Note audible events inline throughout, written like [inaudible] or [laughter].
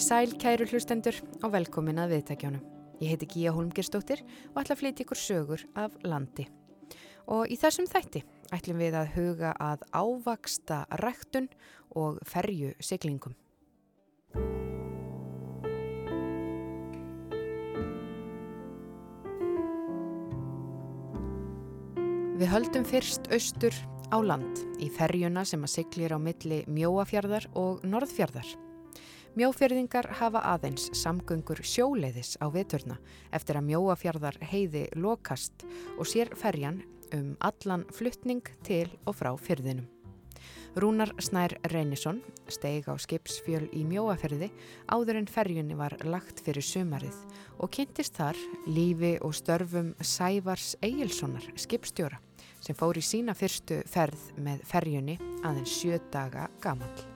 Komiði sæl, kæru hlustendur og velkomin að viðtækjónum. Ég heiti Gíja Holmgerstóttir og ætla að flytja ykkur sögur af landi. Og í þessum þætti ætlum við að huga að ávaksta ræktun og ferju siglingum. Við höldum fyrst austur á land í ferjuna sem að siglir á milli Mjóafjörðar og Norðfjörðar. Mjófjörðingar hafa aðeins samgöngur sjóleiðis á veturna eftir að Mjóafjörðar heiði lokast og sér ferjan um allan fluttning til og frá fyrðinum. Rúnar Snær Reynisson steig á skipsfjöl í Mjóaferði áður en ferjunni var lagt fyrir sumarið og kynntist þar lífi og störfum Sævars Egilsonar skipstjóra sem fór í sína fyrstu ferð með ferjunni aðeins sjö daga gamal.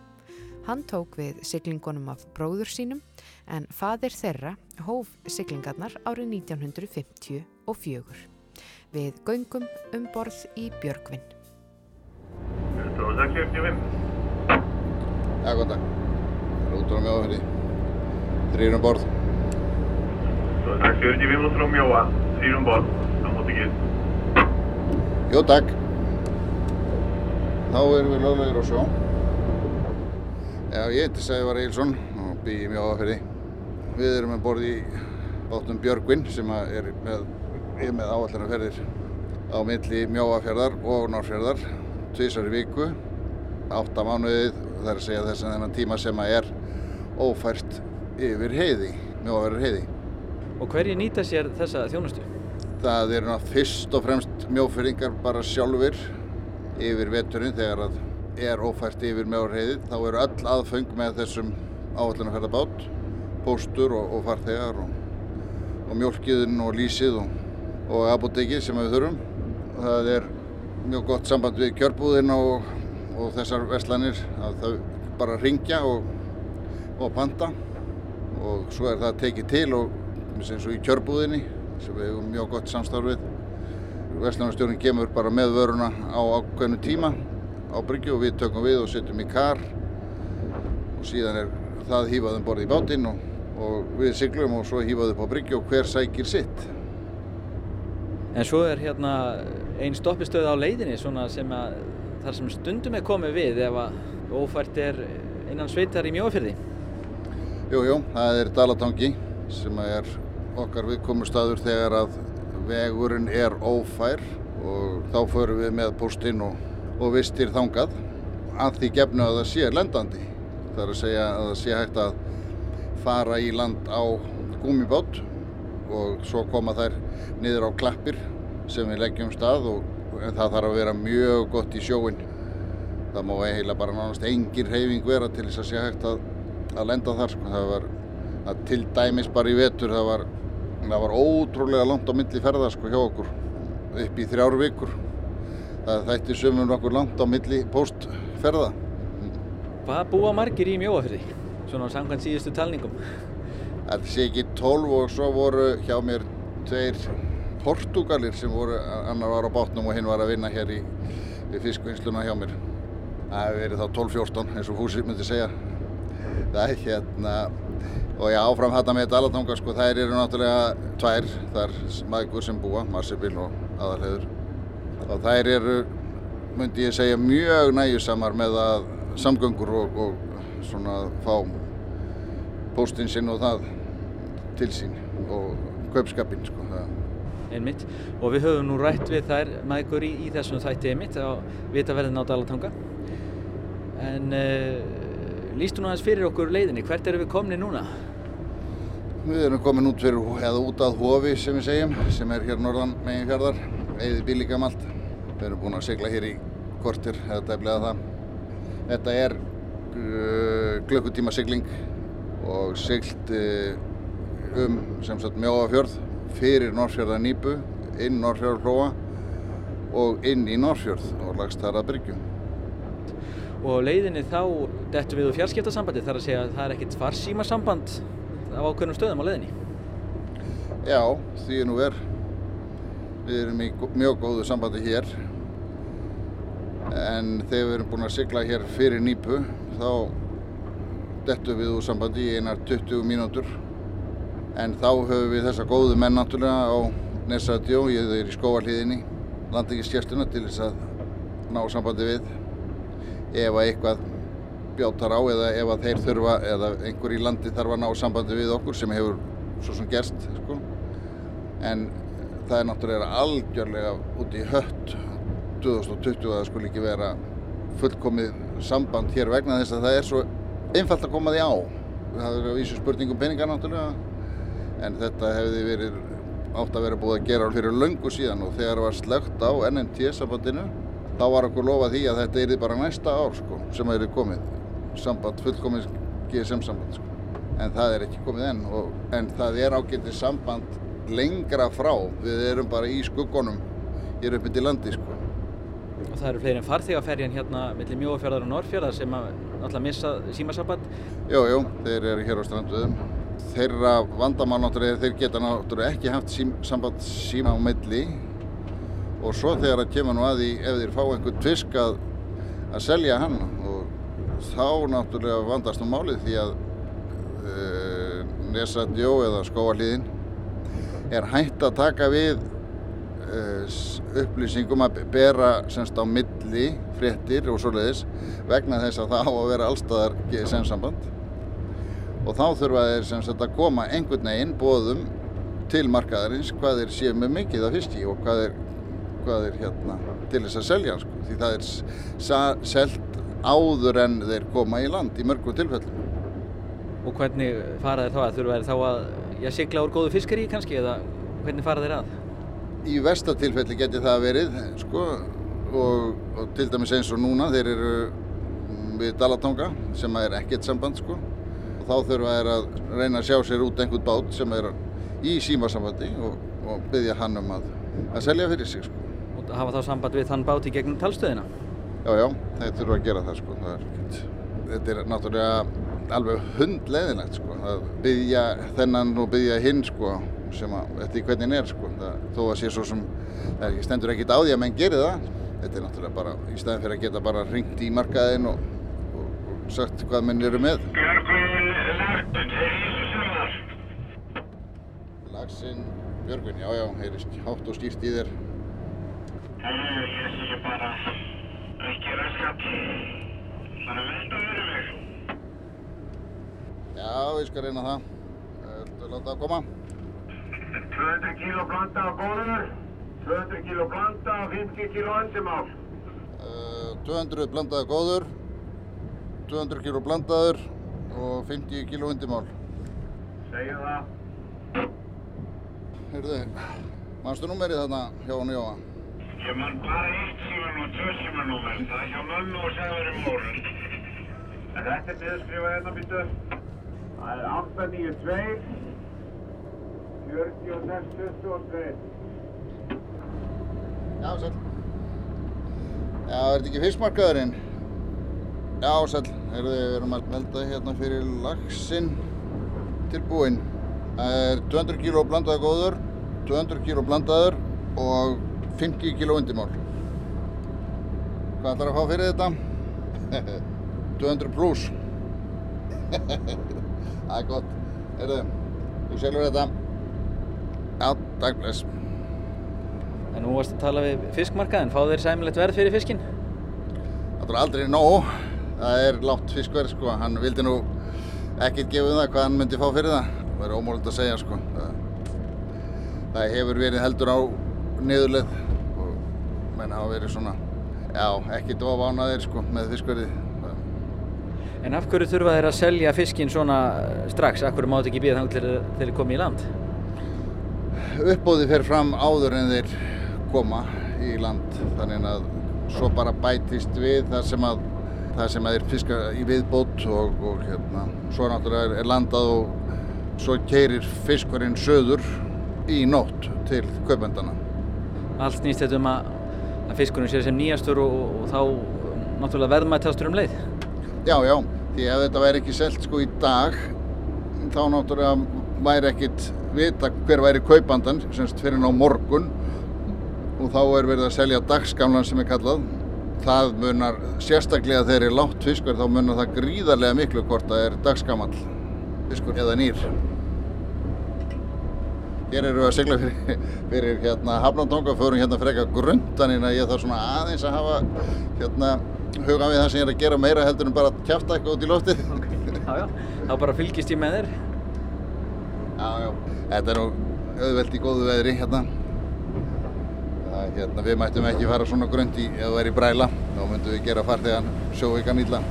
Hann tók við siglingunum af bróður sínum en fadir þeirra hóf siglingarnar árið 1954. Við göngum um borð í Björgvinn. 645. Já, góðan dag. Það er út á mjóðafyrði. Þrýrum borð. 645 út frá Mjóa, þrýrum borð, á móti gitt. Jó, takk. Þá erum við löglegir á sjó. Já, ég heiti Sævar Eilsson og bý í mjóðafyrði. Við erum með borð í bátnum Björgvinn sem að er með, er með áallanarferðir á milli mjóafjörðar og norrfjörðar tvísar í viku átta mánuðið það er að segja þess að þennan tíma sem að er ófært yfir heiði mjóafjörður heiði Og hverju nýta sér þessa þjónustu? það eru nátt fyrst og fremst mjófyrringar bara sjálfur yfir veturinn þegar að er ófært yfir mjóafjörður heiði þá eru öll aðföng með þessum áallanarferðabát póstur og, og farþegar og, og mjölkiðun og lísið og, og apotekið sem við þurfum. Það er mjög gott samband við kjörbúðina og, þessar verslanir að þau bara ringja og, panta. Og svo er það tekið til og eins og í kjörbúðinni sem við hefum mjög gott samstarf við. Verslanarstjórnin kemur bara með vöruna á ákveðnu tíma á bryggju og við tökum við og setjum í kar og síðan er það hýfað um borði í bátinn og, og við siglum og svo hýfað upp á bryggju og hver sækir sitt En svo er hérna einn stoppistöð á leiðinni svona sem að þar sem stundum er komið við ef að ófært er innan sveitar í mjóafyrði. Jú, jú, það er Dalatangi sem er okkar viðkomustadur þegar að vegurinn er ófær og þá förum við með postinn og, og vistir þangað að því gefnu að það sé lendandi. Það er að segja að það sé hægt að fara í land á gúmibát og svo koma þær niður á klappir sem við leggjum stað og það þarf að vera mjög gott í sjóin. Það má eiginlega bara nánast engin reyfing vera til þess að sé hægt að, að lenda þar. Sko. Það var að til dæmis bara í vetur það var, það var ótrúlega langt á milli ferða sko, hjá okkur upp í þrjár vikur. Það þætti sömum nokkur langt á milli postferða. Hvað búa margir í mjóafyrði? Svona samkvæmt síðustu talningum. Það sé ekki 12 og svo voru hjá mér tveir portugalir sem voru, annar var á bátnum og hinn var að vinna hér í, í fiskvinnsluna hjá mér. Það hefur verið þá 12-14 eins og Fúsi myndi segja. Það er hérna, og já áfram þetta með Dalatanga sko, þær eru náttúrulega tvær, þar maður sem búa, Marsebill og Aðalheður. Og þær eru, myndi ég segja, mjög næjusamar með að samgöngur og, og svona fá póstinn sinn og það til sín og kaupskapinn sko. Það. Einmitt. Og við höfum nú rætt við þær maður í, í þessum þætti einmitt á vitaverðin á Dalatanga. En uh, lístu nú aðeins fyrir okkur leiðinni, hvert eru við komni núna? Við erum komin út, fyrir, eða út að Hofi sem við segjum, sem er hér norðan megin fjörðar, eða bílíkamalt. Við erum búin að segla hér í kortir, eða dæflega það. Þetta er uh, klukkutíma sigling og siglt uh, um sem sagt Mjóafjörð fyrir Norrfjörða nýpu, inn Norrfjörðarflóa og inn í Norrfjörð og lagst þar að bryggjum. Og leiðinni þá dettum við úr fjarskiptasambandi þar að segja að það er ekkert farsímasamband á ákveðnum stöðum á leiðinni. Já, því nú er. Við erum í mjög góðu sambandi hér en þegar við erum búin að sigla hér fyrir nýpu þá dettu við úr sambandi í einar 20 mínútur. En þá höfum við þessa góðu menn náttúrulega á Nesradjó, ég er í skóarliðinni landingiskjæstuna til þess að ná sambandi við. Ef að eitthvað bjátar á eða ef að þeir þurfa eða einhver í landi þarf að ná sambandi við okkur sem hefur svo sem gerst sko. en það er náttúrulega algjörlega út í hött 2020 að það skulle ekki vera fullkomið samband hér vegna þess að það er svo einfalt að koma því á það er að vísu spurningum peningar náttúrulega en þetta hefði verið átt að vera búið að gera fyrir löngu síðan og þegar var slögt á NMT sambandinu þá var okkur lofa því að þetta erði bara næsta ár sko, sem er komið samband, fullkomið GSM samband sko. en það er ekki komið enn og, en það er ágæntið samband lengra frá við erum bara í skuggunum hér upp til landi sko. Og það eru fleiri en farþegaferjan hérna millir Mjóafjörðar og Norrfjörðar sem að alltaf missa símasamband? Jú, jú, þeir eru hér á stranduðum þeirra vandamál náttúrulega þeir geta náttúrulega ekki haft sím, samband síma á milli. Og svo þegar það kemur nú að því ef þeir fá einhvern tvisk að, að selja hann. Og þá náttúrulega vandast nú málið því að uh, Nesadjó eða Skóaliðin er hægt að taka við upplýsingum að bera semst á milli fréttir og svoleiðis vegna þess að það á að vera allstaðar GSM samband og þá þurfa þeir sem sagt að koma einhvern veginn bóðum til markaðarins hvað þeir séu með mikið af fiski og hvað þeir, hvað þeir hérna til þess að selja sko. því það er selt áður en þeir koma í land í mörgum tilfellum. Og hvernig fara þeir þá að þurfa þeir þá að já, sigla úr góðu fiskari kannski eða hvernig fara þeir að? Í vestatilfelli geti það verið sko og, og til dæmis eins og núna þeir eru við Dalatanga sem er ekkert samband sko og þá þurfa þeir að reyna að sjá sér út einhvern bát sem er í símasambandi og, og byggja hann um að, að selja fyrir sig sko. Og hafa þá samband við þann bát í gegnum talstöðina? Já, já, þeir þurfa að gera það sko. Það er, þetta er náttúrulega alveg hundleðilegt sko. að byggja þennan og byggja hinn sko sem að, er hvernig er sko. Það, þó að sé svo sem, það stendur ekkit á því að menn gerir það. Þetta er náttúrulega bara, í staðin fyrir að geta bara ringt í markaðin og, og, og sagt hvað menn eru með. Björgvin Lartun, er þessu sögðar? Lagsinn, Björgvin, já, já, heyrist hátt og skýrt í þér. Herru, ég sé bara ekki raskat. Bara venda verið mig. Já, ég skal reyna það. Láta það koma. 200 kíló blanda á góður. 200 kíló blanda og 50 kíló ansimál. Uh, 200 blandaður góður, 200 kíló blandaður og 50 kíló undimál. Segju það. Heyrðu, mannstu númerið þarna hjá hann Jóa? Ég man bara eitt síman og tvö símanúmer. Það er hjá mömmu og segður um mórun. En þetta er niðurskrifað hérna býttu. Það er 892 46 22. Já, sæl. Já, er þetta ekki fiskmarkaðurinn? Já, sæl. Heyrðu, við erum að melda hérna fyrir laxinn tilbúinn. Það er 200 kíló blandaður góður, 200 kíló blandaður og 50 kíló undimál. Hvað ætlar að fá fyrir þetta? [laughs] 200 pluss. [laughs] Það er gott. Heyrðu, þú selur þetta. Já, takk bless. En nú varst að tala við fiskmarkaðin, fá þeir sæmilegt verð fyrir fiskinn? Það er aldrei nóg. Það er látt fiskverð sko. Hann vildi nú ekkert gefa um það hvað hann myndi fá fyrir það. Það er ómálund að segja sko. Það, það hefur verið heldur á niðurleið og menn hafa verið svona, já, ekkert ofánaðir sko með fiskverðið. En af hverju þurfa þeir að selja fiskinn svona strax? Af hverju má þetta ekki býða þannig til þeir komi í land? Uppbóði fer fram áður en þeir koma í land þannig að svo bara bætist við það sem að það sem að þeir fiska í viðbót og, og hérna, svo náttúrulega er, landað og svo keirir fiskurinn söður í nótt til kaupendana. Allt snýst þetta um að, að fiskurinn sé sem nýjastur og, og þá náttúrulega verðmættastur um leið. Já, já, því ef þetta væri ekki selt sko í dag þá náttúrulega væri ekkit vita hver væri kaupandan semst fyrir ná morgun og þá er verið að selja dagsgamlan sem er kallað það munar sérstaklega þegar er látt fiskur þá munar það gríðarlega miklu hvort það er dagsgamall fiskur eða nýr. Hér eru við að segla fyrir, fyrir hérna Hafnandonga, förum hérna freka grundaninn að ég þarf svona aðeins að hafa hérna huga við það sem ég er að gera meira heldur en bara að kjæfta eitthvað út í loftið. Já, já, þá bara fylgist ég með þér. Já, já, þetta er nú auðvelt í góðu veðri hérna. Það, hérna við mættum ekki fara svona grönt í ef það er í bræla, þá myndum við gera farþegan sjóvíkan illa.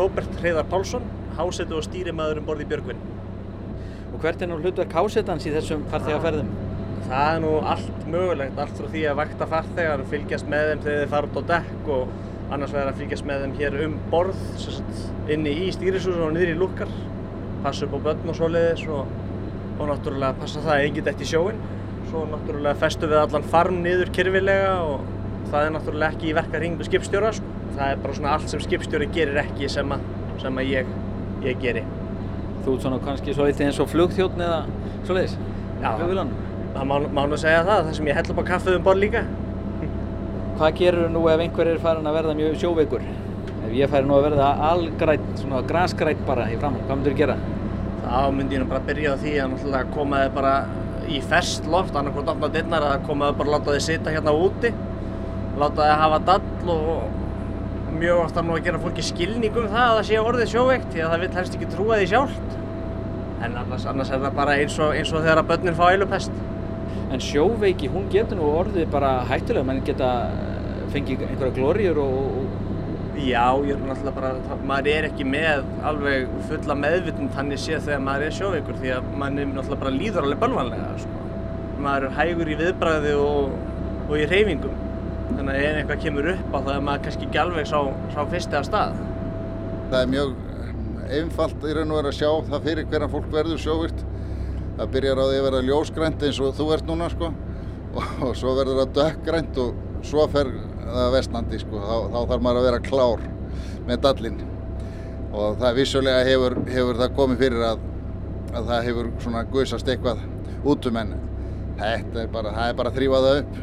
Róbert Hreiðar Pálsson, hásetu og stýrimaður um borði í Björgvin. Og hvert er nú hlutverk hásetans í þessum farþegaferðum? Það er nú allt mögulegt, allt frá því að vakta farþegar, fylgjast með þeim þegar þeir fara út á dekk og annars vegar að fylgjast með þeim hér um borð, sagt, inni í stýrisúsun og niður í lukkar, passa upp á börn og svoleiðis og, og náttúrulega passa það að enginn dætt í sjóin. Svo náttúrulega festum við allan farm niður kyrfilega og það er náttúrulega ekki í verkarhingu skipstjóra. Sko. Það er bara svona allt sem skipstjóri gerir ekki sem að, sem að ég, ég geri. Þú ert svona kannski svo eitthvað eins og flugþjóttn eða svoleiðis? Já. Það má, má nú segja það, það sem ég hell upp á kaffið um borð líka. Hvað gerur nú ef einhver er farin að verða mjög sjóveikur? Ef ég færi nú að verða algrætt, svona graskrætt bara í fram, hvað myndur þú gera? Þá myndi ég nú bara byrja á því að koma þið bara í ferskt loft, annarkvæmt opna dyrnar að koma þið bara láta þið sitja hérna úti, láta þið hafa dall og mjög ofta nú að gera fólki skilning um það að það sé orðið sjóveikt því að það vil helst ekki trúa því sjálft. En annars, annars er það bara eins og, eins og þegar að börnin fá eilupest. En sjóveiki, hún getur nú orðið bara hættulega, menn geta eh, fengið einhverja glóriur og, og Já, ég er náttúrulega bara, maður er ekki með alveg fulla meðvitund þannig séð þegar maður er sjóveikur því að mann er náttúrulega bara líður alveg bölvanlega, sko. Maður er hægur í viðbræði og, og í reyfingum. Þannig að ef eitthvað kemur upp á það er maður kannski ekki alveg sá, sá fyrsti af stað. Það er mjög einfalt í raun og veru að sjá það fyrir hverja fólk verður sjóvirt. Það byrjar á því að vera ljósgrænt eins og þú ert núna sko og, og svo verður það dökkgrænt og svo fer það vestnandi sko. Þá, þá þarf maður að vera klár með dallinn. Og það vissulega hefur, hefur það komið fyrir að, að það hefur svona guðsast eitthvað út um en þetta er bara, það er bara að þrýfa það upp.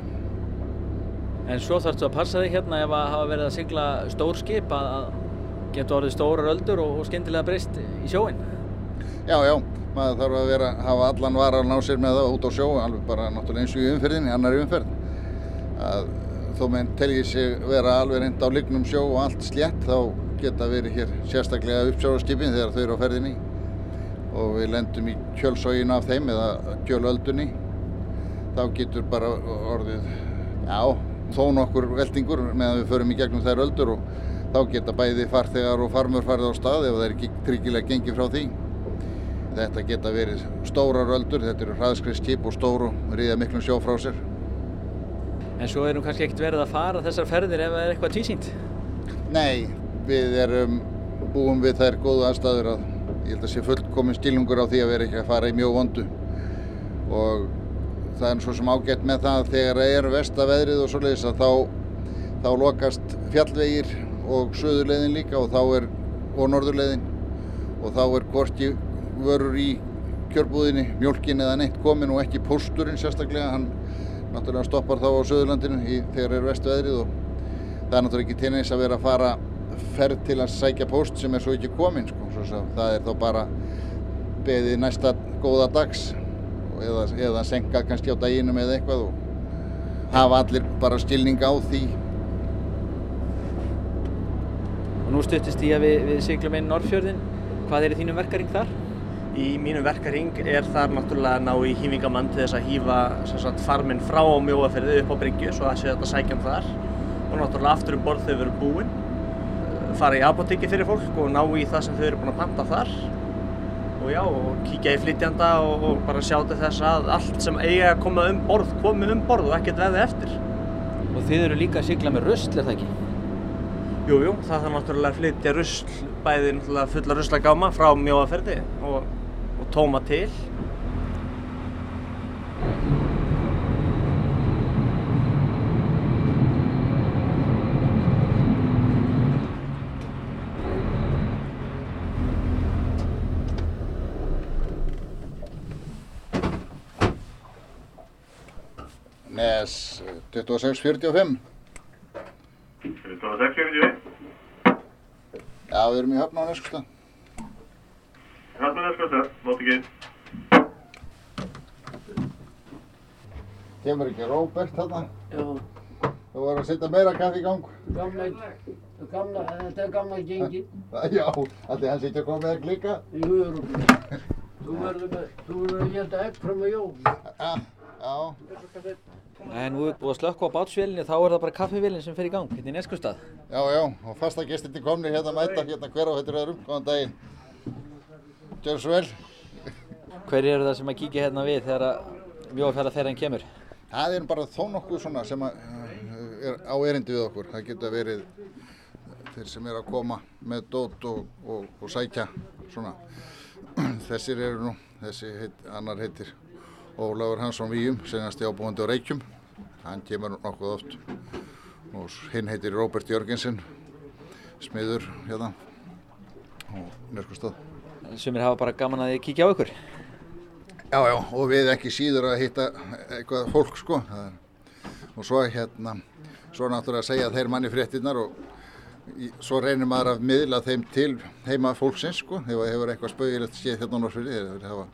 En svo þarfstu að passa þig hérna ef að hafa verið að sigla stór skip að geta orðið stórar öldur og, og skyndilega breyst í sjóin. Já, já, maður þarf að vera, hafa allan varan á sér með það út á sjó, alveg bara náttúrulega eins og í umferðinni, annari umferð. Að þó menn telji sig vera alveg reynd á lignum sjó og allt slétt, þá geta verið hér sérstaklega uppsjáðarskipin þegar þau eru á ferðinni og við lendum í kjölsógin af þeim eða kjölöldunni. Þá getur bara orðið, já, þó nokkur veldingur meðan við förum í gegnum þær öldur og þá geta bæði farþegar og farmur farið á stað ef það er ekki tryggilega gengið frá því. Þetta geta verið stórar öldur, þetta eru hraðskrið skip og stóru ríða miklum sjó frá sér. En svo er nú kannski ekkert verið að fara þessar ferðir ef það er eitthvað tvísýnt. Nei, við erum búum við þær góðu aðstæður að ég held að sé fullkomin skilningur á því að vera ekki að fara í mjög vondu og það er svo sem ágætt með það að þegar það er vestaveðrið og svoleiðis að þá, þá lokast fjallvegir og söðurleiðin líka og þá er og norðurleiðin og þá er hvorki vörur í kjörbúðinni, mjölkin eða neitt komin og ekki pósturinn sérstaklega, hann náttúrulega stoppar þá á söðurlandinu í, þegar er vestveðrið og það er náttúrulega ekki til neins að vera að fara ferð til að sækja póst sem er svo ekki komin sko. svo að það er þá bara beðið næsta góða dags eða, eða senka kannski á daginum eða eitthvað og hafa allir bara skilning á því Og nú stuttist í að við, við siglum inn Norrfjörðin. Hvað er þínum verkaring þar? Í mínum verkarhing er þar náttúrulega að ná í hýfingamann til þess að hýfa sagt, farminn frá mjóaferði upp á bryggju svo að sé þetta sækjum þar og náttúrulega aftur um borð þau verið búin fara í apotekki fyrir fólk og ná í það sem þau eru búin að panta þar og já, og kíkja í flytjanda og, og bara sjá til þess að allt sem eiga að koma um borð, komi um borð og ekkert veði eftir. Og þið eru líka að sigla með rusl, er það ekki? Jú, jú, það þarf náttúrulega að flytja rusl, bæði náttúrulega fulla ruslagáma frá mjóaferði og tóma til. Nes 2645 2645 Já, við erum í höfna á neskustu Hérna er sko stöð, móti ekki. Kemur ekki Róbert þarna? Já, Þú voru að setja meira kaffi í gang. gamla, gamla, þetta er gamla gengi. Já, allir hann sitja að koma með að klika. Jú, Rúbi. Þú verður með, þú verður að geta egg fram á jól. Já, En nú er búið að slökka á bátsvélinni, þá er það bara kaffivélinn sem fer í gang, hérna í Neskustad. já, já. Og fasta gestinni komni hérna að mæta hérna hver á þetta öðrum. Góðan daginn. Gjör svo vel. Hver eru það sem að kíkja hérna við þegar að mjóafjörðarferðin kemur? Það er bara þó nokkuð svona sem að, uh, er á erindi við okkur. Það geta verið þeir sem er að koma með dót og, og, og sækja svona. [clears throat] Þessir eru nú, þessi heit, annar heitir Ólafur Hansson Víum, senast ábúandi á Reykjum. Hann kemur nokkuð oft. Og hinn heitir Róbert Jörgensen, smiður hérna og nörgustad. Sumir hafa bara gaman að kíkja á ykkur. Já, já, og við ekki síður að hitta eitthvað fólk, sko. Er, og svo hérna, svo náttúrulega að segja þeir manni fréttinnar og svo reynir maður að miðla þeim til heima fólksins, sko. Ef það hefur eitthvað spauðilegt séð hérna á Norrfjörði, eða þeir hafa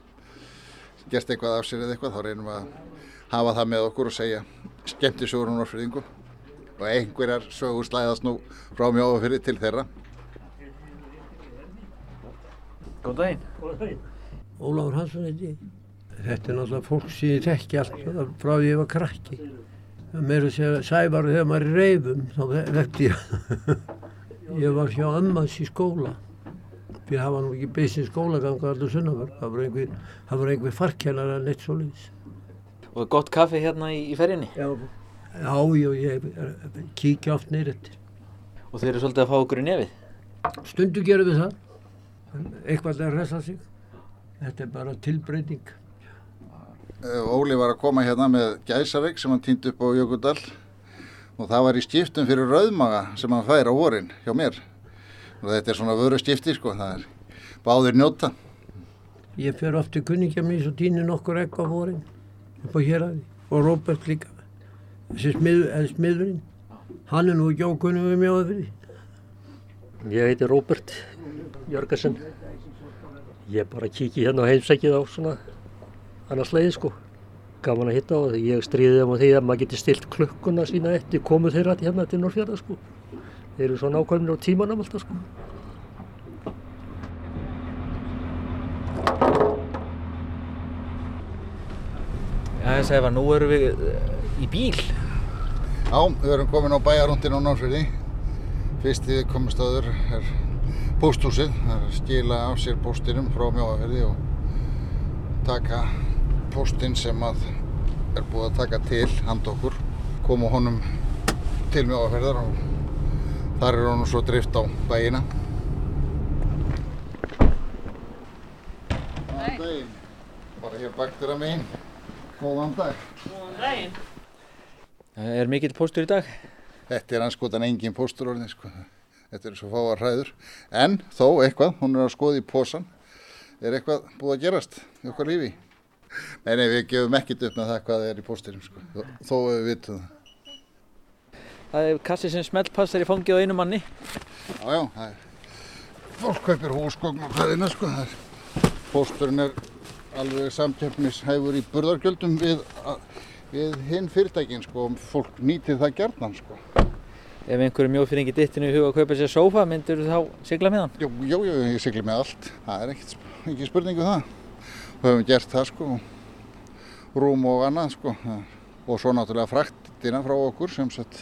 gert eitthvað af sér eða eitthvað, þá reynum við að hafa það með okkur og segja skemmtisögur á Norrfjörðingu. Og einhverjar sögur slæðast nú frá mjóðafyrði til þeirra. Góðan daginn. Ólafur Hansson heiti ég. Þetta er náttúrulega fólk sem ég þekki alltaf frá því ég var krakki. Mér að segja sævar þegar maður er reyfum, þá vekti ég. [laughs] ég var hjá Ammas í skóla. Við hafa nú ekki beisin skólaganga allur sunnafur. Það var einhver, það var einhver farkennar að neitt svo leiðis. Og gott kaffi hérna í, í ferjunni. Já, já, já, ég er- kíkja oft neyrir eftir. Og þeir eru svolítið að fá okkur í nefið. Stundu gerum við það. Eitthvað að resa sig. Þetta er bara tilbreyting. Eh, Óli var að koma hérna með gæsaveik sem hann týndi upp á Jökuldal. Og það var í skiptum fyrir rauðmaga sem hann fær á vorin hjá mér. Og þetta er svona vöru skipti sko, það er báðir njóta. Ég fer oft til kunningja mín og týnir nokkur egg á vorin upp á héræði og Róbert líka. Þessi smið, eða smiðurinn. Hann er nú ekki ákunnum við mjóða fyrir Ég heiti Róbert Jörgensen. Ég bara kíki hérna á heimsækið á svona annars leiði sko. Gaman að hitta og ég stríði á því að maður geti stilt klukkuna sína eftir komu þeirra hérna til Norrfjörða sko. Þeir eru svo nákvæmlega á tímanum alltaf sko. Já, ég segi bara, nú erum við eh, í bíl. Já, við erum komin á bæjarúndin á Norrfjörði. Fyrsti viðkomustöður er pósthúsið, það er að skila af sér póstinum frá mjóafjörði og taka póstinn sem að er búið að taka til hand okkur, koma honum til mjóafjörðar og þar er honum svo drift á bæina. Góðan daginn, bara hér baktur að megin. Góðan dag. Er mikill póstur í dag? Þetta er anskotan engin póstur orðin, sko. Þetta er svo fáar hræður. En þó eitthvað, hún er að skoða í pósan. Er eitthvað búið að gerast í okkar lífi? Nei, nei, við gefum ekkert upp með það hvað er í pósturum, sko. Þó, við vitum það. Það er kassi sem smellpassar í fangið á einu manni. Já, já, það er... Fólk kaupir húsgókn og hvaðina, sko. Er... Pósturinn er alveg samkeppnishæfur í burðargjöldum við, við hinn fyrirtækin, sko. og Fólk nýtir það gjarnan, sko. Ef einhverju mjófyringi dittinu í huga að kaupa sér sófa, myndur þú þá sigla með hann? Jú, jú, jú, ég sigli með allt. Það er ekkert, ekki spurningu það. Við höfum gert það sko, rúm og annað sko. Og svo náttúrulega fraktina frá okkur sem sett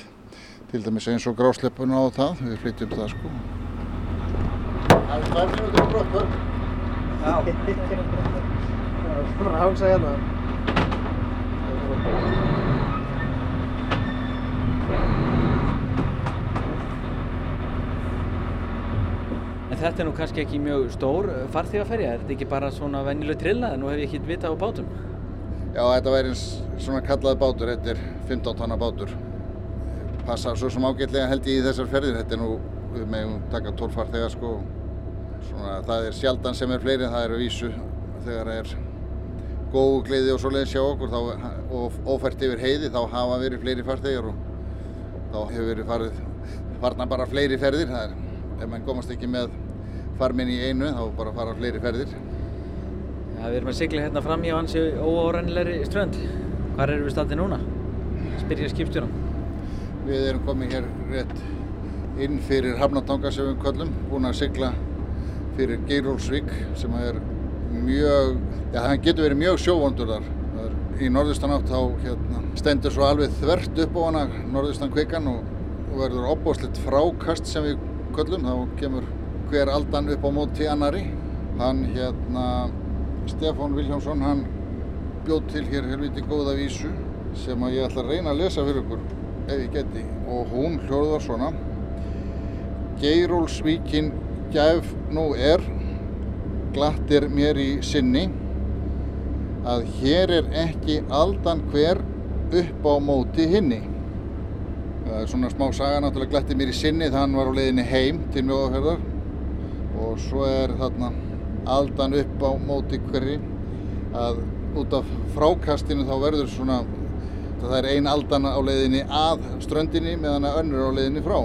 til dæmis eins og grásleppuna og það, við flytjum það sko. Það er tvær minútur í brottför. Bara hangsa hérna. En þetta er nú kannski ekki mjög stór farþegaferja, er þetta ekki bara svona venjuleg trilla, nú hef ég ekki vitað á bátum. Já, þetta væri eins svona kallað bátur, þetta er 15 tonna bátur. Passar svo sem ágætlega held ég í þessar ferðir, þetta er nú, við megum taka 12 farþega sko. Svona, það er sjaldan sem er fleiri, það eru vísu þegar er góðu gleiði og svoleiðis hjá okkur þá, og ófært yfir heiði þá hafa verið fleiri farþegar og þá hefur verið farið farna bara fleiri ferðir það er, ef mann komast ekki með farminn í einu þá bara fara fleiri ferðir Já, við erum að sigla hérna fram hjá hansi óárænilegri strönd Hvar erum við standið núna? Spyrja skipstjóran Við erum komið hér rétt inn fyrir Hafnatanga sem við köllum búin að sigla fyrir Geirólsvík sem er mjög, já það getur verið mjög sjóvondur þar. Í norðustan átt þá hérna, stendur svo alveg þvert upp á hana norðustan kvikan og, og verður opbóðslitt frákast sem við köllum. Þá kemur hver aldan upp á móti annari. Hann hérna, Stefán Viljámsson, hann bjóð til hér helviti góða vísu sem að ég ætla að reyna að lesa fyrir ykkur ef ég geti. Og hún hljóðar svona. Geirólsvíkin gæf nú er glattir mér í sinni að hér er ekki aldan hver upp á móti hinni. Það er svona smá saga náttúrulega glattir mér í sinni þannig að hann var á leiðinni heim til mjóðaferðar og svo er þarna aldan upp á móti hverri að út af frákastinu þá verður svona það er ein aldan á leiðinni að ströndinni meðan að önnur á leiðinni frá.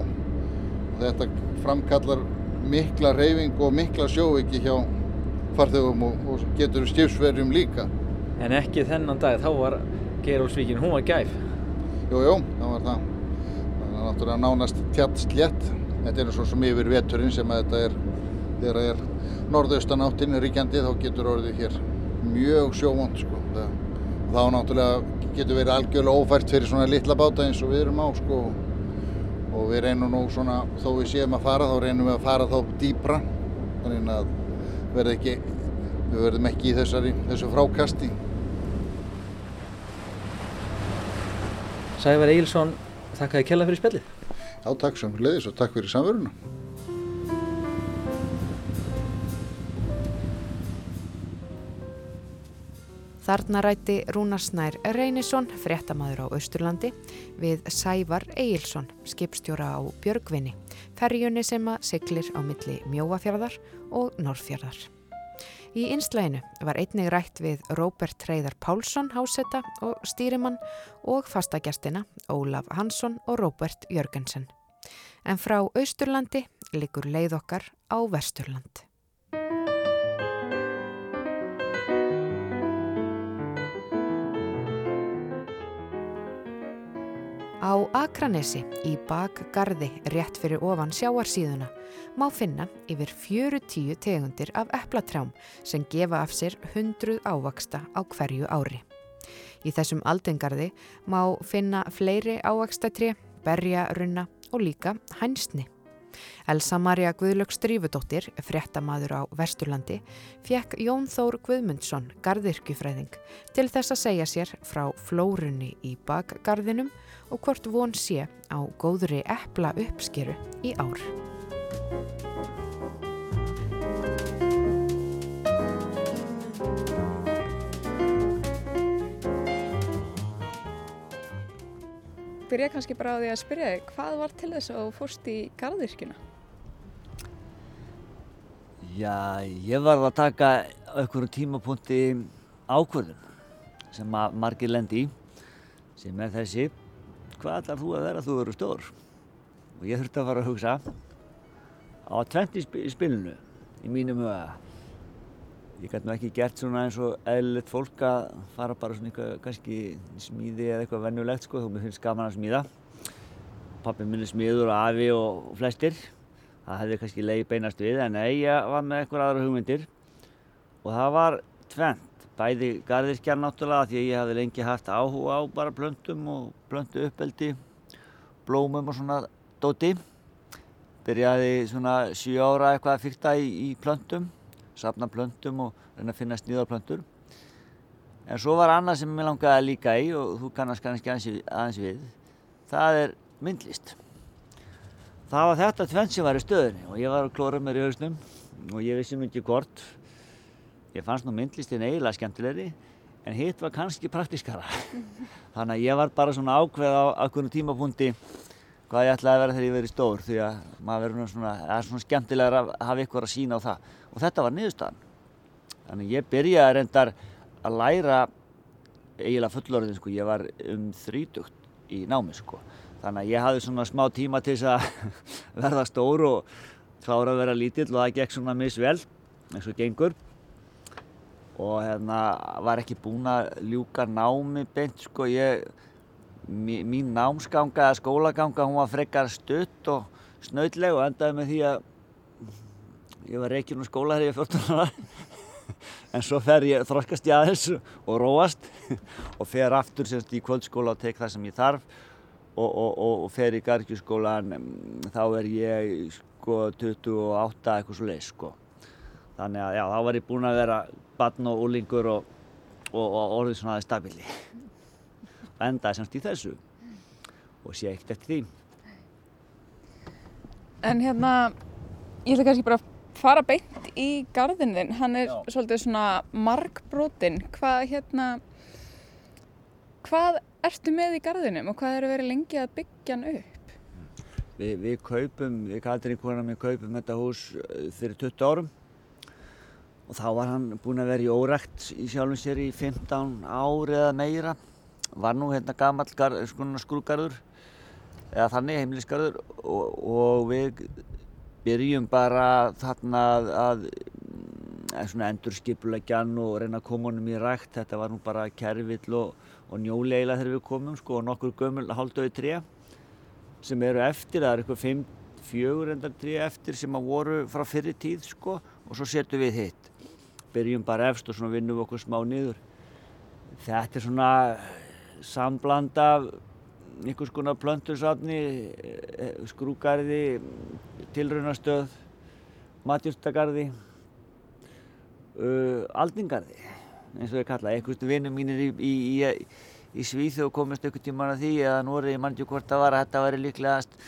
Þetta framkallar mikla reyfing og mikla sjóviki hjá farþegum og, og getur skipsverjum líka. En ekki þennan dag, þá var Geirólfsvíkin, hún var gæf. Jú, jú, það var það. Náttúrulega nánast tjatt slétt. Þetta er svona sem yfir veturinn sem að þetta er, þegar það er norðaustanáttin ríkjandi þá getur orðið hér mjög sjóvond sko. Það, þá náttúrulega getur verið algjörlega ófært fyrir svona litla báta eins og við erum á sko. Og við reynum nú svona, þó við séum að fara, þá reynum við að fara þá dýpra. Þannig að verð ekki, við verðum ekki í þessari, þessu frákasti. Sævar Eilsson, þakkaði kella fyrir spjallið. Já, takk sem leiðis og takk fyrir samveruna. Þarna rætti Rúnarsnær Reynisson, fréttamaður á Austurlandi, við Sævar Eilsson, skipstjóra á Björgvinni, ferjunni sem að siglir á milli Mjóafjörðar og Norrfjörðar. Í einslæginu var einnig rætt við Róbert Treyðar Pálsson, hásetta og stýrimann og fastagjastina Ólaf Hansson og Róbert Jörgensen. En frá Austurlandi likur leið okkar á Vesturland. Á Akranesi í bakgarði rétt fyrir ofan sjáarsíðuna má finna yfir 40 tegundir af eplatrjám sem gefa af sér 100 ávaksta á hverju ári. Í þessum aldingarði má finna fleiri ávakstatri, berjarunna og líka hænsni. Elsa Maria Guðlöks Strífudóttir, fréttamaður á Vesturlandi, fekk Jón Þór Guðmundsson, gardirkjufræðing, til þess að segja sér frá flórunni í bakgarðinum og hvort von sé á góðri epla uppskeru í ár. Byrja kannski bara á því að spyrja þig, hvað var til þess að þú fórst í gardirkjuna? Já, ég var að taka einhverjum tímapunkti ákvörðun sem margir lendi í sem er þessi hvað ætlar þú að vera þú eru stór og ég þurfti að fara að hugsa á tvent í spilinu í mínum huga ég gæti nú ekki gert svona eins og eðlilegt fólk að fara bara svona eitthvað kannski smíði eða eitthvað vennulegt sko þó mér finnst gaman að smíða. Pappi minn er smíður og afi og flestir. Það hefði kannski leiði beinast við en ég var með eitthvað aðra hugmyndir. Og það var tvent bæði garðirkjar náttúrulega því að ég hafði lengi haft áhuga á bara plöntum og plöntu uppeldi blómum og svona dóti. Byrjaði svona 7 ára eitthvað að fyrta í, í plöntum safna plöntum og reyna að finna sníðarplöntur. En svo var annað sem ég langaði að líka í og þú kannast kannski aðeins, við það er myndlist. Það var þetta tvenn sem var í stöðunni og ég var að klóra mér í hausnum og ég vissi myndi hvort. Ég fannst nú myndlistin eiginlega skemmtilegri en hitt var kannski praktískara. [laughs] Þannig að ég var bara svona ákveð á akkurnu tímapunkti hvað ég ætlaði að vera þegar ég verið stór því að maður verður svona, það er svona skemmtilegar að hafa ykkur að sína á það og þetta var niðurstaðan þannig ég byrjaði reyndar að læra eiginlega fullorðin sko, ég var um þrítugt í námi sko. Þannig að ég hafði svona smá tíma til þess að [laughs] verða stór og klára að vera lítill og það gekk svona misvel eins og gengur. Og hérna var ekki búinn að ljúka námi beint sko, ég, mín námsganga eða skólaganga hún var frekar stutt og snautleg og endaði með því að ég var reykjun á skóla þegar ég var 14 ára. [laughs] En svo fer ég, þroskast ég aðeins og róast [laughs] og fer aftur semst í kvöldskóla og tek það sem ég þarf og, og, og, og fer í gargjurskólan þá er ég sko 28 eitthvað svo leið sko. Þannig að já, þá var ég búinn að vera barn og úlingur og orðið svona aðeins stabili endaði semst í þessu. Og sé ekkert eftir því. En hérna, ég ætla kannski bara að fara beint í gardin þinn, hann er Já. svolítið svona markbrotin, hvað hérna, hvað ertu með í gardinum og hvað eru verið lengi að byggja hann upp? Vi, við kaupum, við Katrín konar við kaupum þetta hús eh, fyrir 20 árum. Og þá var hann búinn að vera í órækt í sjálfum sér í 15 ári eða meira, var nú hérna gammal skrúgarður eða þannig heimilisgarður og, og við byrjum bara þarna að, að mm, endur skipulegjan og reyna að koma honum í rækt. Þetta var nú bara kervill og, og njóleila þegar við komum sko, og nokkur gömul haldauði tré sem eru eftir. Það er eitthvað 5-4 endar tré eftir sem að voru frá fyrir tíð sko, og svo setjum við hitt. Byrjum bara efst og vinnum okkur smá niður. Þetta er svona sambland af einhvers konar plöntursafni, eh, skrúgarði, tilraunastöð, matjúrstagarði, uh, aldingarði eins og ég kalla. Einhverstu vinnum mínir í, í, í, í Svíþjóð komist einhvern tíman að því eða Nóri, mann ekki hvort það var að þetta væri líklegast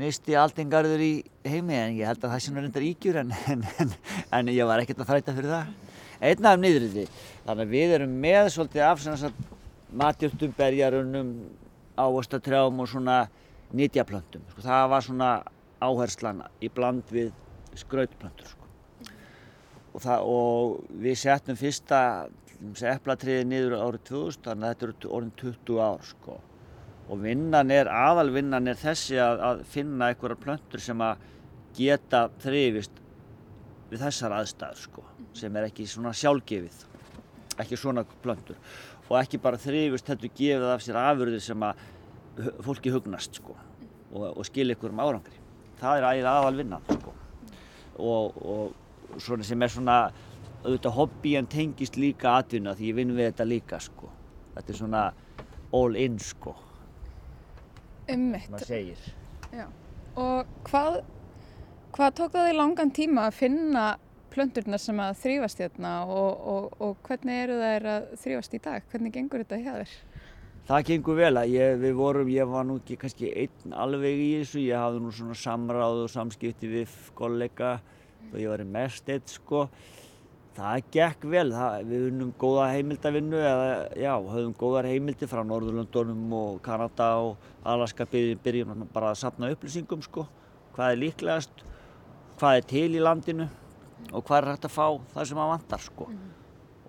nýsti aldingarður í heimi en ég held að það sé nú reyndar ígjur en, en, en, en ég var ekkert að þræta fyrir það. Einna af niðurriði. Þannig að við erum með svolítið af matjúrtum, berjarunum, ávastatrjáum og svona nýtjaplöntum. Sko, það var svona áherslan í bland við skrautplöntur. Sko. Og, það, og við settum fyrsta eplatriði niður árið 2000, þannig að þetta eru orðin 20 ár. Sko. Og vinnan er, aðalvinnan er þessi að, að finna einhverjar plöntur sem að geta þrifist við þessar aðstæður sko, sem er ekki svona sjálfgefið, ekki svona plöntur og ekki bara þrifust þetta gefið af sér afurðir sem að fólki hugnast sko og, og skilja ykkur um árangri. Það er æðið aðal vinnan sko og, og svona sem er svona auðvitað hobby en tengist líka atvinna því ég vinn við þetta líka sko. Þetta er svona all in sko. Ummitt. Það segir. Já. Og hvað, hvað tók það í langan tíma að finna plöndurna sem að þrýfast hérna og, og, og hvernig eru þær að þrýfast í dag? Hvernig gengur þetta hjá þér? Það gengur vel að ég, við vorum, ég var nú ekki kannski einn alveg í þessu, ég hafði nú svona samráð og samskipti við kollega og ég var í mest eitt sko. Það gekk vel, það, við vunum góða heimildavinnu eða já, höfum góðar heimildi frá Norðurlöndunum og Kanada og Alaska byrjum bara að sapna upplýsingum sko, hvað er líklegast, hvað er til í landinu og hvað er hægt að fá það sem að vantar sko. Mm -hmm.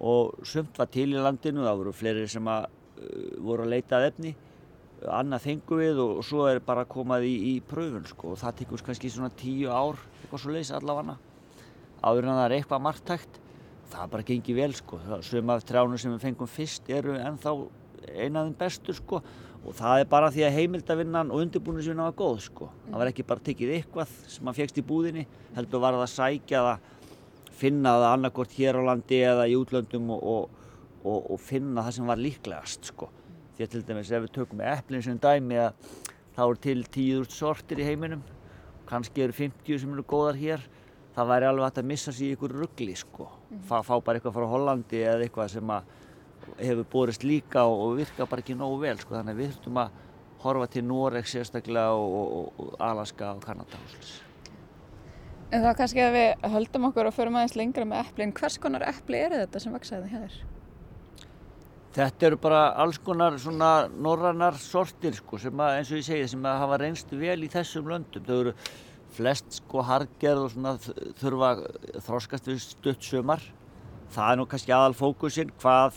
Og sumt var til í landinu, það voru fleiri sem að, uh, voru að leita að efni, annað fengu við og, og svo er bara komað í, í pröfun sko. Og það tekur kannski svona tíu ár, eitthvað svo leiðis allavega. Áður en það er eitthvað margtækt, það bara gengir vel sko. Sum af trjánum sem við fengum fyrst eru ennþá einaðum bestur sko og það er bara því að heimildavinnan og undirbúinisvinna var góð sko. Það var ekki bara tekið eitthvað sem maður fegst í búðinni, heldur var það að sækja það finna það annarkort hér á landi eða í útlöndum og, og, og, og finna það sem var líklegast sko. Því að til dæmis ef við tökum með eplin sem dæmi að þá eru til 10.000 sortir í heiminum, kannski eru 50 sem eru góðar hér, það væri alveg hægt að missa sér í ykkur ruggli sko. Mm. Fá, fá bara eitthvað frá Hollandi eða eitthvað sem hefur borist líka og virka bara ekki nógu vel sko. Þannig að við þurfum að horfa til Norex sérstaklega og Alaska og Kanada og slús. En þá kannski að við höldum okkur og förum aðeins lengra með eplin. Hvers konar epli eru þetta sem vaksaði hér? Þetta eru bara alls konar svona norrannar sortir sko sem að, eins og ég segi, sem að hafa reynst vel í þessum löndum. Þau eru flest sko hargerð og svona þurfa þróskast við stutt sömar. það er nú kannski aðal fókusinn hvað,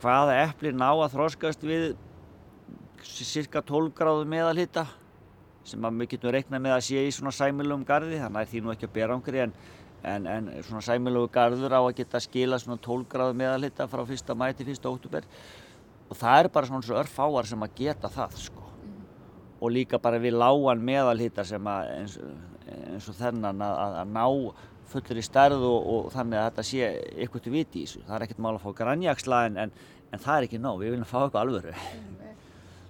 hvaða epli ná að þróskast við cirka 12 gráðu meðalhitta sem að við getum reiknað með að sé í svona sæmilugum gardi þannig að því nú ekki að bera ángri en, en, en svona sæmilugu gardur á að geta skila svona 12 gráðu meðalhitta frá 1. mæ til 1. óttúber og það er bara svona svo örfáar sem að geta það sko og líka bara við lágan meðalhitta sem að eins, eins og þennan að, að, að ná fullur í stærð og, og þannig að þetta sé eitthvað til viti í þessu. Það er ekkert mál að fá grannjaksla en, en, en það er ekki nóg, við viljum fá eitthvað alvöru.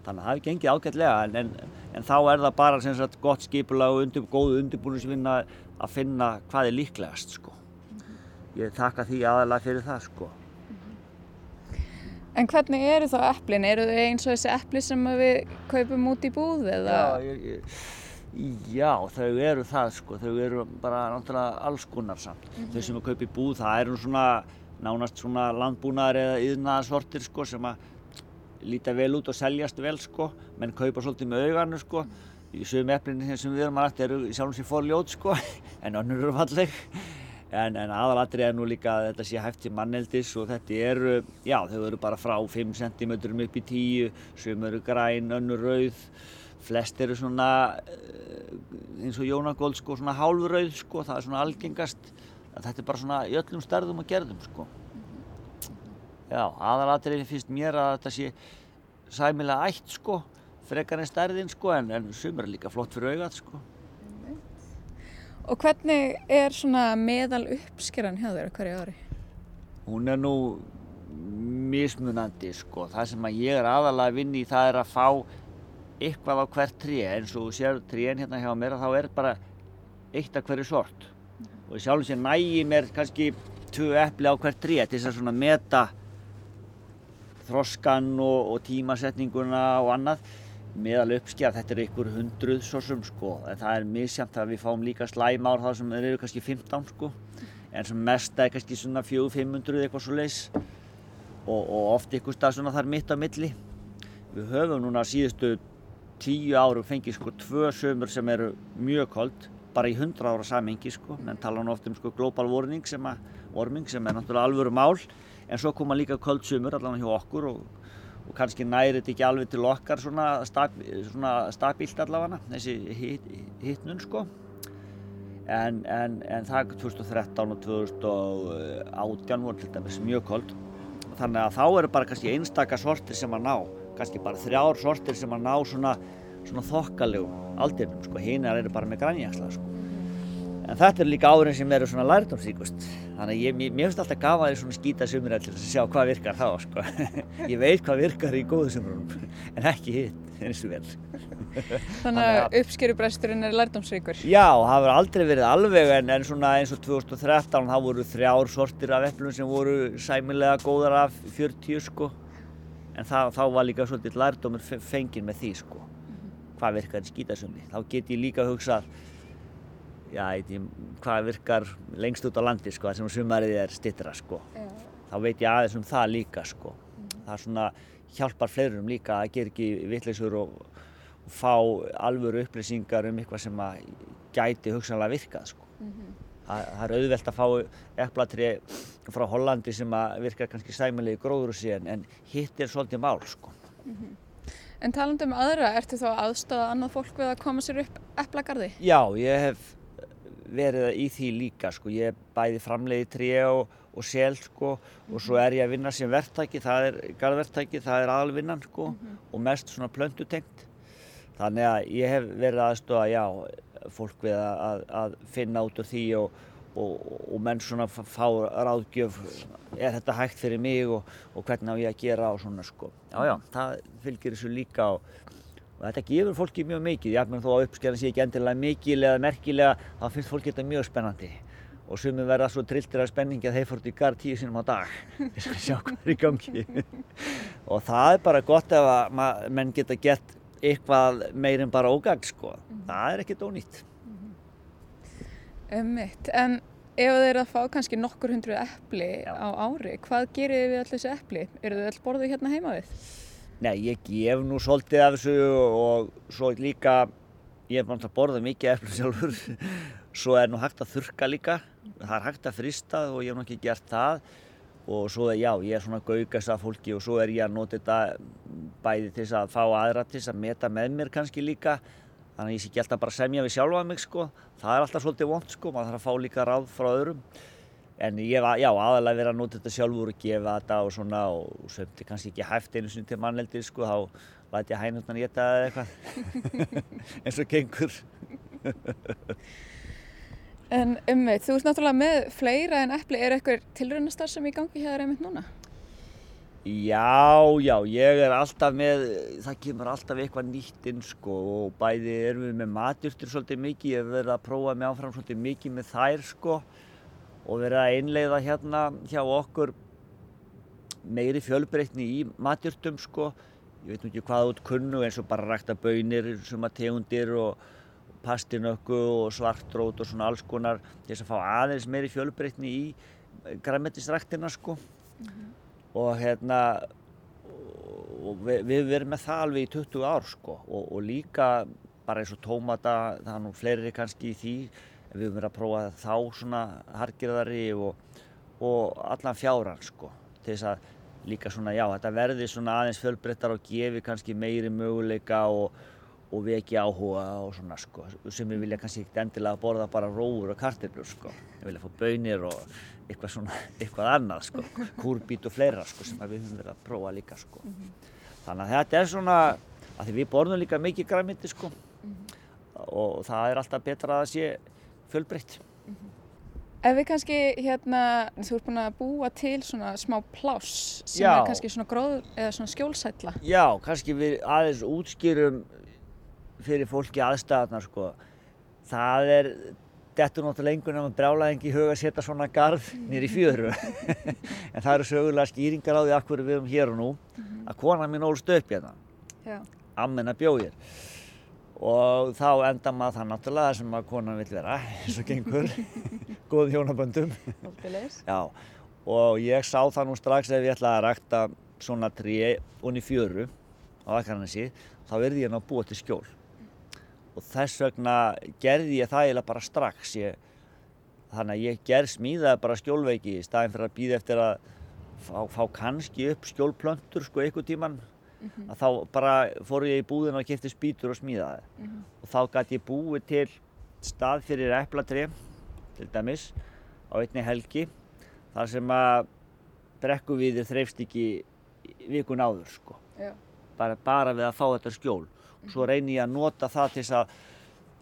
Þannig að það hefur gengið ágætlega en, en, en þá er það bara sagt gott skipulag og undir, góðu undirbúinisvinna að finna hvað er líklegast sko. Ég þakka því aðalega fyrir það sko. En hvernig eru þá eplin? Eru þau eins og þessi epli sem við kaupum út í búð eða? Já, ég, ég, já, þau eru það sko, þau eru bara náttúrulega alls konar samt. Mm -hmm. Þau sem við kaupum í búð, það eru svona nánast svona landbúnaðar eða yðnaðarsortir sko sem að líta vel út og seljast vel sko, menn kaupa svolítið með auganu sko. Í sögum eplinu sem við erum að rætta eru sjálfum sér fórljót sko, [laughs] en önnur eru falleg. En, en aðalatri er nú líka að þetta sé hæft til manneldis og þetta eru, já þau eru bara frá 5 cm upp í 10, sem eru græn, önnur rauð, flest eru svona eins og Jónagóld sko svona hálfrauð sko, það er svona algengast, þetta er bara svona í öllum stærðum og gerðum sko. Já, aðalatri finnst mér að þetta sé sæmilega ætt sko, frekar en stærðin sko, en, en sumur er líka flott fyrir augað sko. Og hvernig er svona meðal uppskeran hjá þér hverju ári? Hún er nú mismunandi sko. Það sem að ég er aðalega að vinna í það er að fá eitthvað á hvert tré eins og þú sér trén hérna hjá mér þá er bara eitt af hverju sort. Og ég sjálf sem nægi mér kannski tvö eppli á hvert til þess að svona meta þroskan og, og tímasetninguna og annað meðal uppskjaf, þetta er einhver hundruð svo sem sko, en það er misjamt að við fáum líka slæmár þá sem þeir eru kannski 15 sko, en sem mest er kannski svona 400-500 eitthvað svo leis og, og oft einhver stað svona þar mitt á milli. Við höfum núna síðustu tíu árum fengið sko tvö sömur sem eru mjög kold, bara í 100 ára samengi sko, menn tala nú oft um sko global warming sem, að, warming sem er náttúrulega alvöru mál, en svo koma líka kold sömur allavega hjá okkur og og kannski næri þetta ekki alveg til okkar svona, stab, svona stabílt allavega þessi hit, hitnun sko. En, en, en það 2013 og 2018 voru til dæmis mjög kold þannig að þá eru bara kannski einstaka sortir sem að ná kannski bara þrjár sortir sem að ná svona, svona þokkalegum aldinum sko, hinar eru bara með grænjaksla sko En þetta er líka árin sem eru svona lærdómsríkust. Þannig að ég, mér, finnst alltaf gaman að svona skýta sumrið til að sjá hvað virkar þá, sko. [laughs] Ég veit hvað virkar í góðu sumrunum, en ekki hitt eins og vel. Þannig að uppskerubresturinn er lærdómsríkur? Já, það verður aldrei verið alveg, en, en svona eins og 2013 þá voru þrjár sortir af eplum sem voru sæmilega góðar af 40, sko. En það, þá var líka svolítið lærdómur fengið með því, sko. Hvað virkar í skýtasumri. Þá get ég líka hugsað já, ég, hvað virkar lengst út á landi sko, sem sumarið er stittra sko. Þá veit ég aðeins um það líka sko. Mm. Það svona hjálpar fleirum líka að gera ekki vittleysur og, og fá alvöru upplýsingar um eitthvað sem gæti hugsanlega virkað sko. Mm -hmm. það, það er auðvelt að fá eplatri frá Hollandi sem virkar kannski sæmilegi gróðrúsi en, en hitt er svolítið mál sko. Mm -hmm. En talandu um aðra, ertu þá aðstöða annað fólk við að koma sér upp eplagarði? Já, ég hef verið í því líka sko, ég bæði framleiði tré og, og sel sko og svo er ég að vinna sem verktæki, það er garðverktæki, það er aðalvinnan sko mm -hmm. og mest svona plöntutengt. Þannig að ég hef verið aðstofa, já, fólk við að, að finna út úr því og, og, og menn svona fá ráðgjöf, er þetta hægt fyrir mig og hvernig á ég að gera og svona sko. Já, já, það fylgir þessu líka og og þetta gefur fólki mjög mikið, jafnveg þó að uppskerðan sé ekki endilega mikil eða merkilega þá finnst fólki þetta mjög spennandi og sumið verða svo trilltir af spenningi að þeir fórt í garð tíu sinum á dag [laughs] þess að sjá hvað er í gangi [laughs] og það er bara gott ef að menn geta gett eitthvað meir en bara ógagn sko, mm -hmm. það er ekkert ónýtt. Ummitt, en ef þeir eru að fá kannski nokkur hundru eppli á ári, hvað gerir við allir þessu eppli? Eru þið all borðið hérna heima við? Nei, ég gef nú svolítið af þessu og svo líka, ég hef náttúrulega borðað mikið eftir sjálfur. Svo er nú hægt að þurka líka. Það er hægt að frista og ég hef nú ekki gert það. Og svo er já, ég er svona gaugast af fólki og svo er ég að nota þetta bæði til þess að fá aðra til þess að meta með mér kannski líka. Þannig að ég sé ekki alltaf bara að semja við sjálfa mig sko. Það er alltaf svolítið vond sko, maður þarf að fá líka ráð frá öðrum en ég var, já, aðalega verið að nota þetta sjálfur og gefa þetta og svona og sömti kannski ekki hæft einu sinni til manneldir sko, þá læti ég hænutnan geta eða eitthvað. [laughs] Eins og gengur. [laughs] En umveit, þú ert náttúrulega með fleira en eppli, er eitthvað tilröndastar sem í gangi hér einmitt núna? Já, já, ég er alltaf með, það kemur alltaf eitthvað nýtt inn sko og bæði erum við með matjurtur svolítið mikið, ég hef verið að prófa mig áfram svolítið mikið með þær sko og verið að einleiða hérna hjá okkur meiri fjölbreytni í matjurtum sko, ég veit nú ekki hvað út kunnu eins og bara rækta bönir, suma tegundir og pastinökku og svartrót og svona alls konar til þess að fá aðeins meiri fjölbreytni í græmetisræktina sko. Mm -hmm. og hérna og við, við verðum með það alveg í 20 ár sko. Og, og líka bara eins og tómata, það er nú fleiri kannski í því við höfum verið að prófa þá svona harkirðari og, og allan fjáran sko til þess að líka svona já þetta verði svona aðeins fjölbreyttar og gefi kannski meiri möguleika og og veki áhuga og svona sko sem við vilja kannski ekkert endilega borða bara róur og karteblur sko við vilja fá bönir og eitthvað svona eitthvað annað sko, kúrbít og fleira sko sem við höfum verið að prófa líka sko mm -hmm. þannig að þetta er svona að því við borðum líka mikið græmiti sko mm -hmm. og það er alltaf betra að sé fjölbreytt mm -hmm. Ef við kannski hérna, þú ert búin að búa til svona smá pláss sem Já. er kannski svona gróð eða svona skjólsætla Já, kannski við aðeins útskýrum fyrir fólki aðstæðarnar sko. Það er, dettur náttúrulega einhvern veginn að brjála engi í huga að setja svona garð nýri fjöru. [laughs] en það eru sögulega skýringar á því að hverju við erum hér og nú. Mhm. Að kona mín ólst upp hérna. Ammenna bjóðir. Og þá enda maður það náttúrulega sem að konan vil vera, eins og gengur. [laughs] Góð hjónaböndum. Já. Og ég sá það nú strax ef ég ætlaði að rækta svona trí onni fjöru á Akarnasi, þá verði ég ná búa til skjól og þess vegna gerði ég það eiginlega bara strax ég, þannig að ég gerð smíðaði bara skjólveiki í staðin fyrir að býða eftir að fá, fá kannski upp skjólplöntur sko einhver tíman mm -hmm. að þá bara fór ég í búðin og kæfti spýtur og smíðaði. Mm -hmm. og þá gæti ég búið til stað fyrir eplatri til dæmis á einni helgi þar sem að brekkuvíðir þreifst ekki vikun áður sko. Bara, bara við að fá þetta skjól. Svo reynir ég að nota það til þess að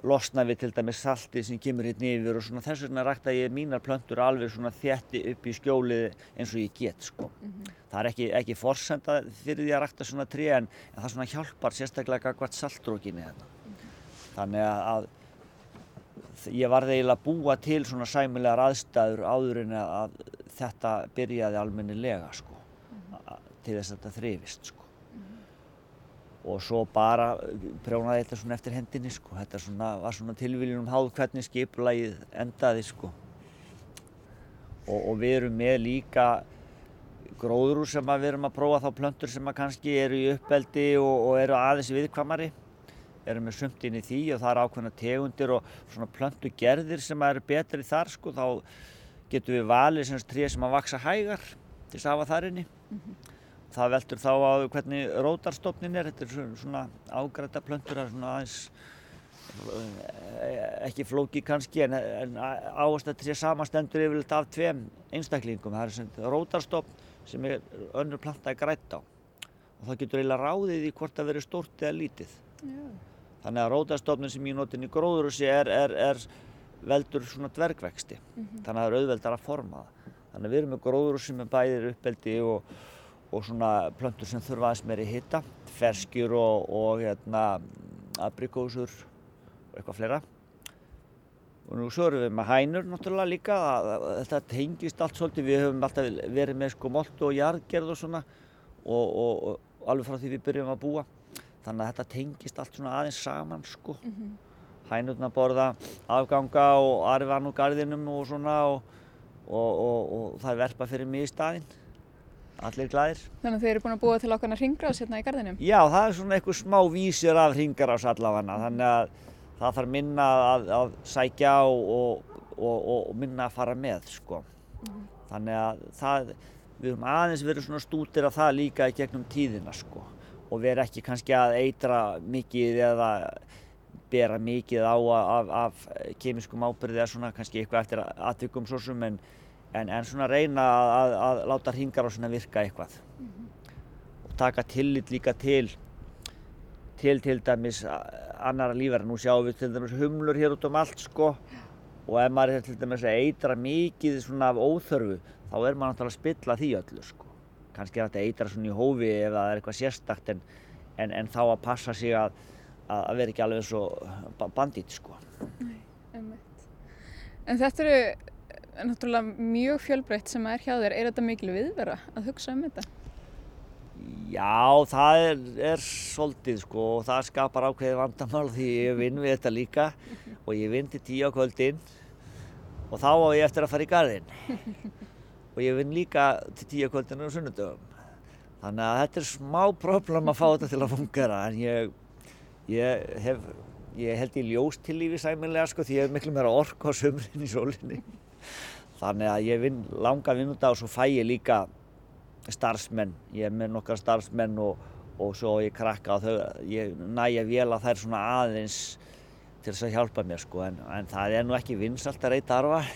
losna við til dæmis salti sem kemur hérna yfir og svona þess vegna rækta ég mínar plöntur alveg svona þjætti upp í skjólið eins og ég get sko. Mm -hmm. Það er ekki, ekki forsenda fyrir því að rækta svona tré en, en það svona hjálpar sérstaklega hvert saltrókinni hérna. Mm -hmm. Þannig að ég varði eiginlega að búa til svona sæmilegar aðstæður áður en að þetta byrjaði almennilega sko, mm -hmm. til þess að þetta þrifist sko og svo bara prjónaði þetta svona eftir hendinni sko. Þetta svona, var svona tilvílinum háð hvernig skipulagið endaði sko. Og, og við erum með líka gróður sem við erum að prófa þá plöntur sem kannski eru í uppeldi og, og eru aðeins viðkvamari. Erum með sumt inn í því og það er ákveðna tegundir og svona plöntugerðir sem eru betri þar sko. Þá getum við valið sem tré sem að vaksa hægar til þess að hafa þar inni. Mm -hmm það veldur þá á hvernig rótarstofnin er, þetta er svona ágræta plöntur, það er svona aðeins eh, ekki flóki kannski en, en áherslu að sé samastendur yfirleitt af tveim einstaklingum, það er svona rótarstofn sem er önnur planta að græta á og það getur eiginlega ráðið í hvort það verður stórt eða lítið. Já. Þannig að rótarstofnin sem ég notin í gróðurúsi er, er, er veldur svona dvergvexti, mm -hmm. þannig að það er auðveldar að forma það. Þannig að við erum með gróðurúsi með bæðir uppeldi og og svona plöntur sem þurfa aðeins meiri hitta, ferskjur og, og hérna, abrikósur og eitthvað fleira. Og nú svo erum við með hænur náttúrulega líka, þetta tengist allt svolítið, við höfum alltaf verið með sko molt og jarðgerð og svona og, og, og alveg frá því við byrjum að búa. Þannig að þetta tengist allt svona aðeins saman sko. Mm -hmm. Hænurna borða afganga og arfan úr garðinum og svona og það er verpa fyrir mig í staðinn allir glæðir. Þannig að þeir eru búin að búa til okkar hringrás hérna í gardinum? Já, það er svona eitthvað smá vísir af hringrás allafanna, þannig að það þarf minna að, að sækja og, og, og minna að fara með sko. Þannig að það, við höfum aðeins verið svona stútir af það líka í gegnum tíðina sko. Og vera ekki kannski að eitra mikið eða bera mikið á af, af kemiskum ábyrði eða svona kannski eitthvað eftir aðtökum svo sem en, en, en svona reyna að, að láta hringar á svona virka eitthvað. Og taka tillit líka til til til dæmis annara lífæra. Nú sjáum við til dæmis humlur hér út um allt sko og ef maður er til dæmis að eitra mikið svona af óþörfu þá er maður náttúrulega að spilla því öllu sko. Kannski er þetta að eitra svona í hófi ef það er eitthvað sérstakt en, en, en þá að passa sig að, að vera ekki alveg svo bandít sko. Nei, einmitt. En þetta eru náttúrulega mjög fjölbreytt sem er hjá þér. Er þetta mikil viðvera að hugsa um þetta? Já, það er, er svolítið sko og það skapar ákveðið vandamál því ég vinn við þetta líka [laughs] og ég vinn til tíu á kvöldin og þá á ég eftir að fara í garðin [laughs] og ég vinn líka til tíu á kvöldin og sunnudöfum. Þannig að þetta er smá problem að fá þetta til að fungera en ég, ég, hef, ég held í ljós til lífi sæmilega sko því ég hef miklu meira ork á sömurinn í sólinni. Þannig að ég vinn langa vinnúta og svo fæ ég líka starfsmenn, ég er með nokkar starfsmenn og, og svo ég krakka og þau, ég næja vel að þær svona aðeins til þess að hjálpa mér sko. En, en það er nú ekki vinsalt að reyta arfa. [laughs]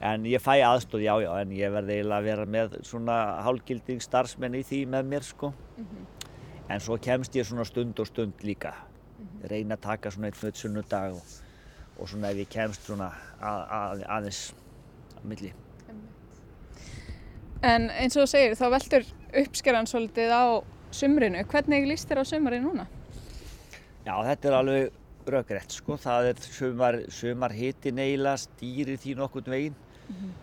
En ég fæ aðstóð já já en ég verði eiginlega að vera með svona hálgilding starfsmenn í því með mér sko. En svo kemst ég svona stund og stund líka. Reyna að taka svona einn fyrir sunnudag og, og svona ef ég kemst svona að, að, aðeins að milli En eins og þú segir, þá veldur uppskeran svolítið á sumrinu. Hvernig líst þér á sumari núna? Já, þetta er alveg röggrætt sko. Það er sumar, sumar hiti neila, stýri því nokkurt veginn. Mm -hmm.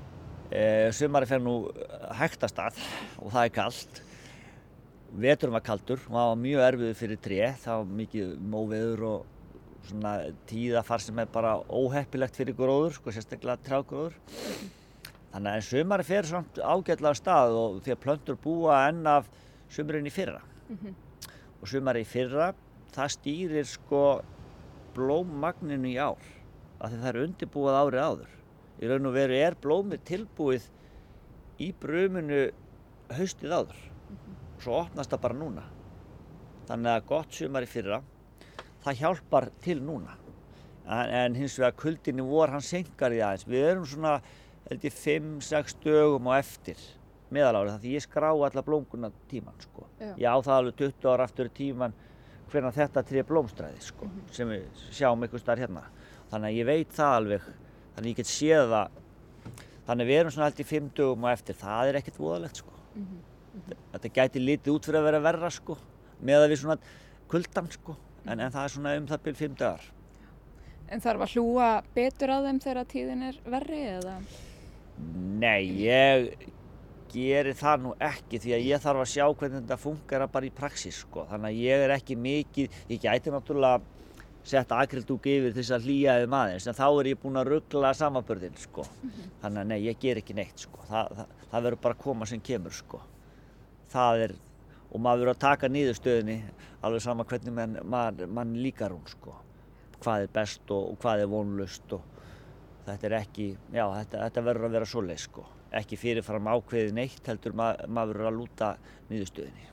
eh, sumari fer nú hægt að og það er kallt. Veturum var kaldur og það var mjög erfiður fyrir tré. Það var mikið móveður og svona tíðafar sem er bara óheppilegt fyrir gróður, sko, sérstaklega trjágróður. Þannig að sumari fer samt ágætlega stað og því að plöntur búa enn af sumarinn í fyrra. Mm -hmm. Og sumari í fyrra, það stýrir sko blómmagninu í ár. Af því það er undirbúið árið áður. Í raun og veru er blómið tilbúið í bruminu haustið áður. Mm -hmm. Svo opnast það bara núna. Þannig að gott sumari fyrra, það hjálpar til núna. En, en hins vegar kuldinni vor hann senkar í aðeins. Við erum svona held ég 5-6 dögum á eftir meðalárið því ég skrá alla blómguna tíman sko. Ég á það alveg 20 ára aftur tíman hvernig þetta trið blómstræði sko, mm -hmm. sem við sjáum einhver starf hérna. Þannig að ég veit það alveg, þannig að ég get séð það. Þannig að við erum svona held í 5 dögum á eftir, það er ekkert voðalegt sko. Mm -hmm. Þetta gæti lítið út fyrir að vera verra sko, með að við svona kuldan sko, en, en það er svona um það byrjum 5 dagar. En þarf að hlúa betur á þeim þegar tíðin er verri eða? Nei, ég gerir það nú ekki því að ég þarf að sjá hvernig þetta funkar bara í praxis sko. Þannig að ég er ekki mikið, ég gæti náttúrulega sett akrildúk yfir þess að hlýja þeim aðeins en þá er ég búinn að ruggla samanbörðin sko. Mm -hmm. Þannig að nei, ég ger ekki neitt sko. Þa, það, það verður bara að koma sem kemur sko. Það er, og maður verður að taka niður stöðinni alveg sama hvernig mann man, man líkar hún sko. Hvað er best og, og hvað er vonlust og þetta er ekki, já þetta, þetta verður að vera svoleið sko ekki fyrirfram ákveðið neitt heldur ma maður að lúta nýðustöðinni.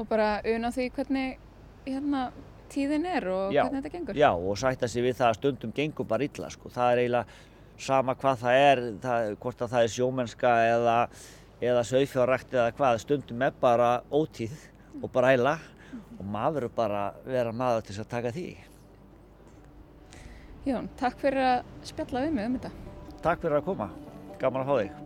Og bara una því hvernig hérna, tíðin er og já, hvernig þetta gengur? Já, og sætta sig við það að stundum gengur bara illa sko. Það er eiginlega sama hvað það er, það, hvort að það er sjómennska eða, eða sögfjárrækt eða hvað, stundum er bara ótíð og bara eila og maður er bara vera maður til þess að taka því. Jón, takk fyrir að spjalla við mig um þetta. Takk fyrir að koma gaman að fá þig.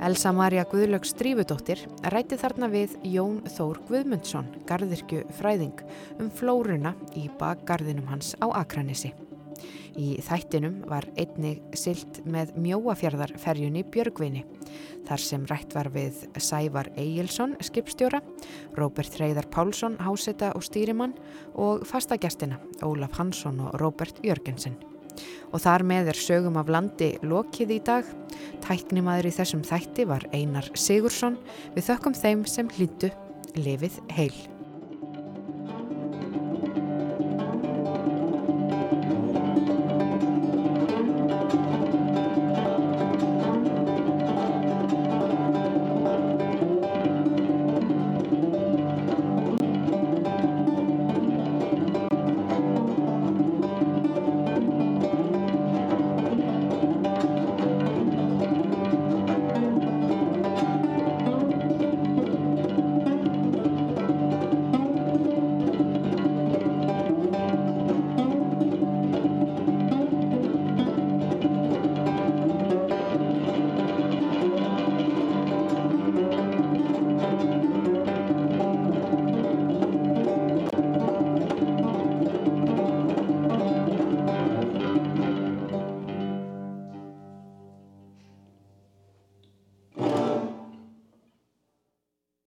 Elsa Maria Guðlöks Drífudóttir rætti þarna við Jón Þór Guðmundsson, gardirkju fræðing, um flóruna í bakgarðinum hans á Akranissi. Í þættinum var einnig silt með mjóafjörðarferjunni Björgvini, þar sem rætt var við Sævar Egilson, skipstjóra, Róbert Reyðar Pálsson, háseta og stýrimann og fastagestina Ólaf Hansson og Róbert Jörgensen. Og þar með er sögum af landi lokið í dag. Tæknimaður í þessum þætti var Einar Sigursson. Við þökkum þeim sem hlýttu Lifið heil.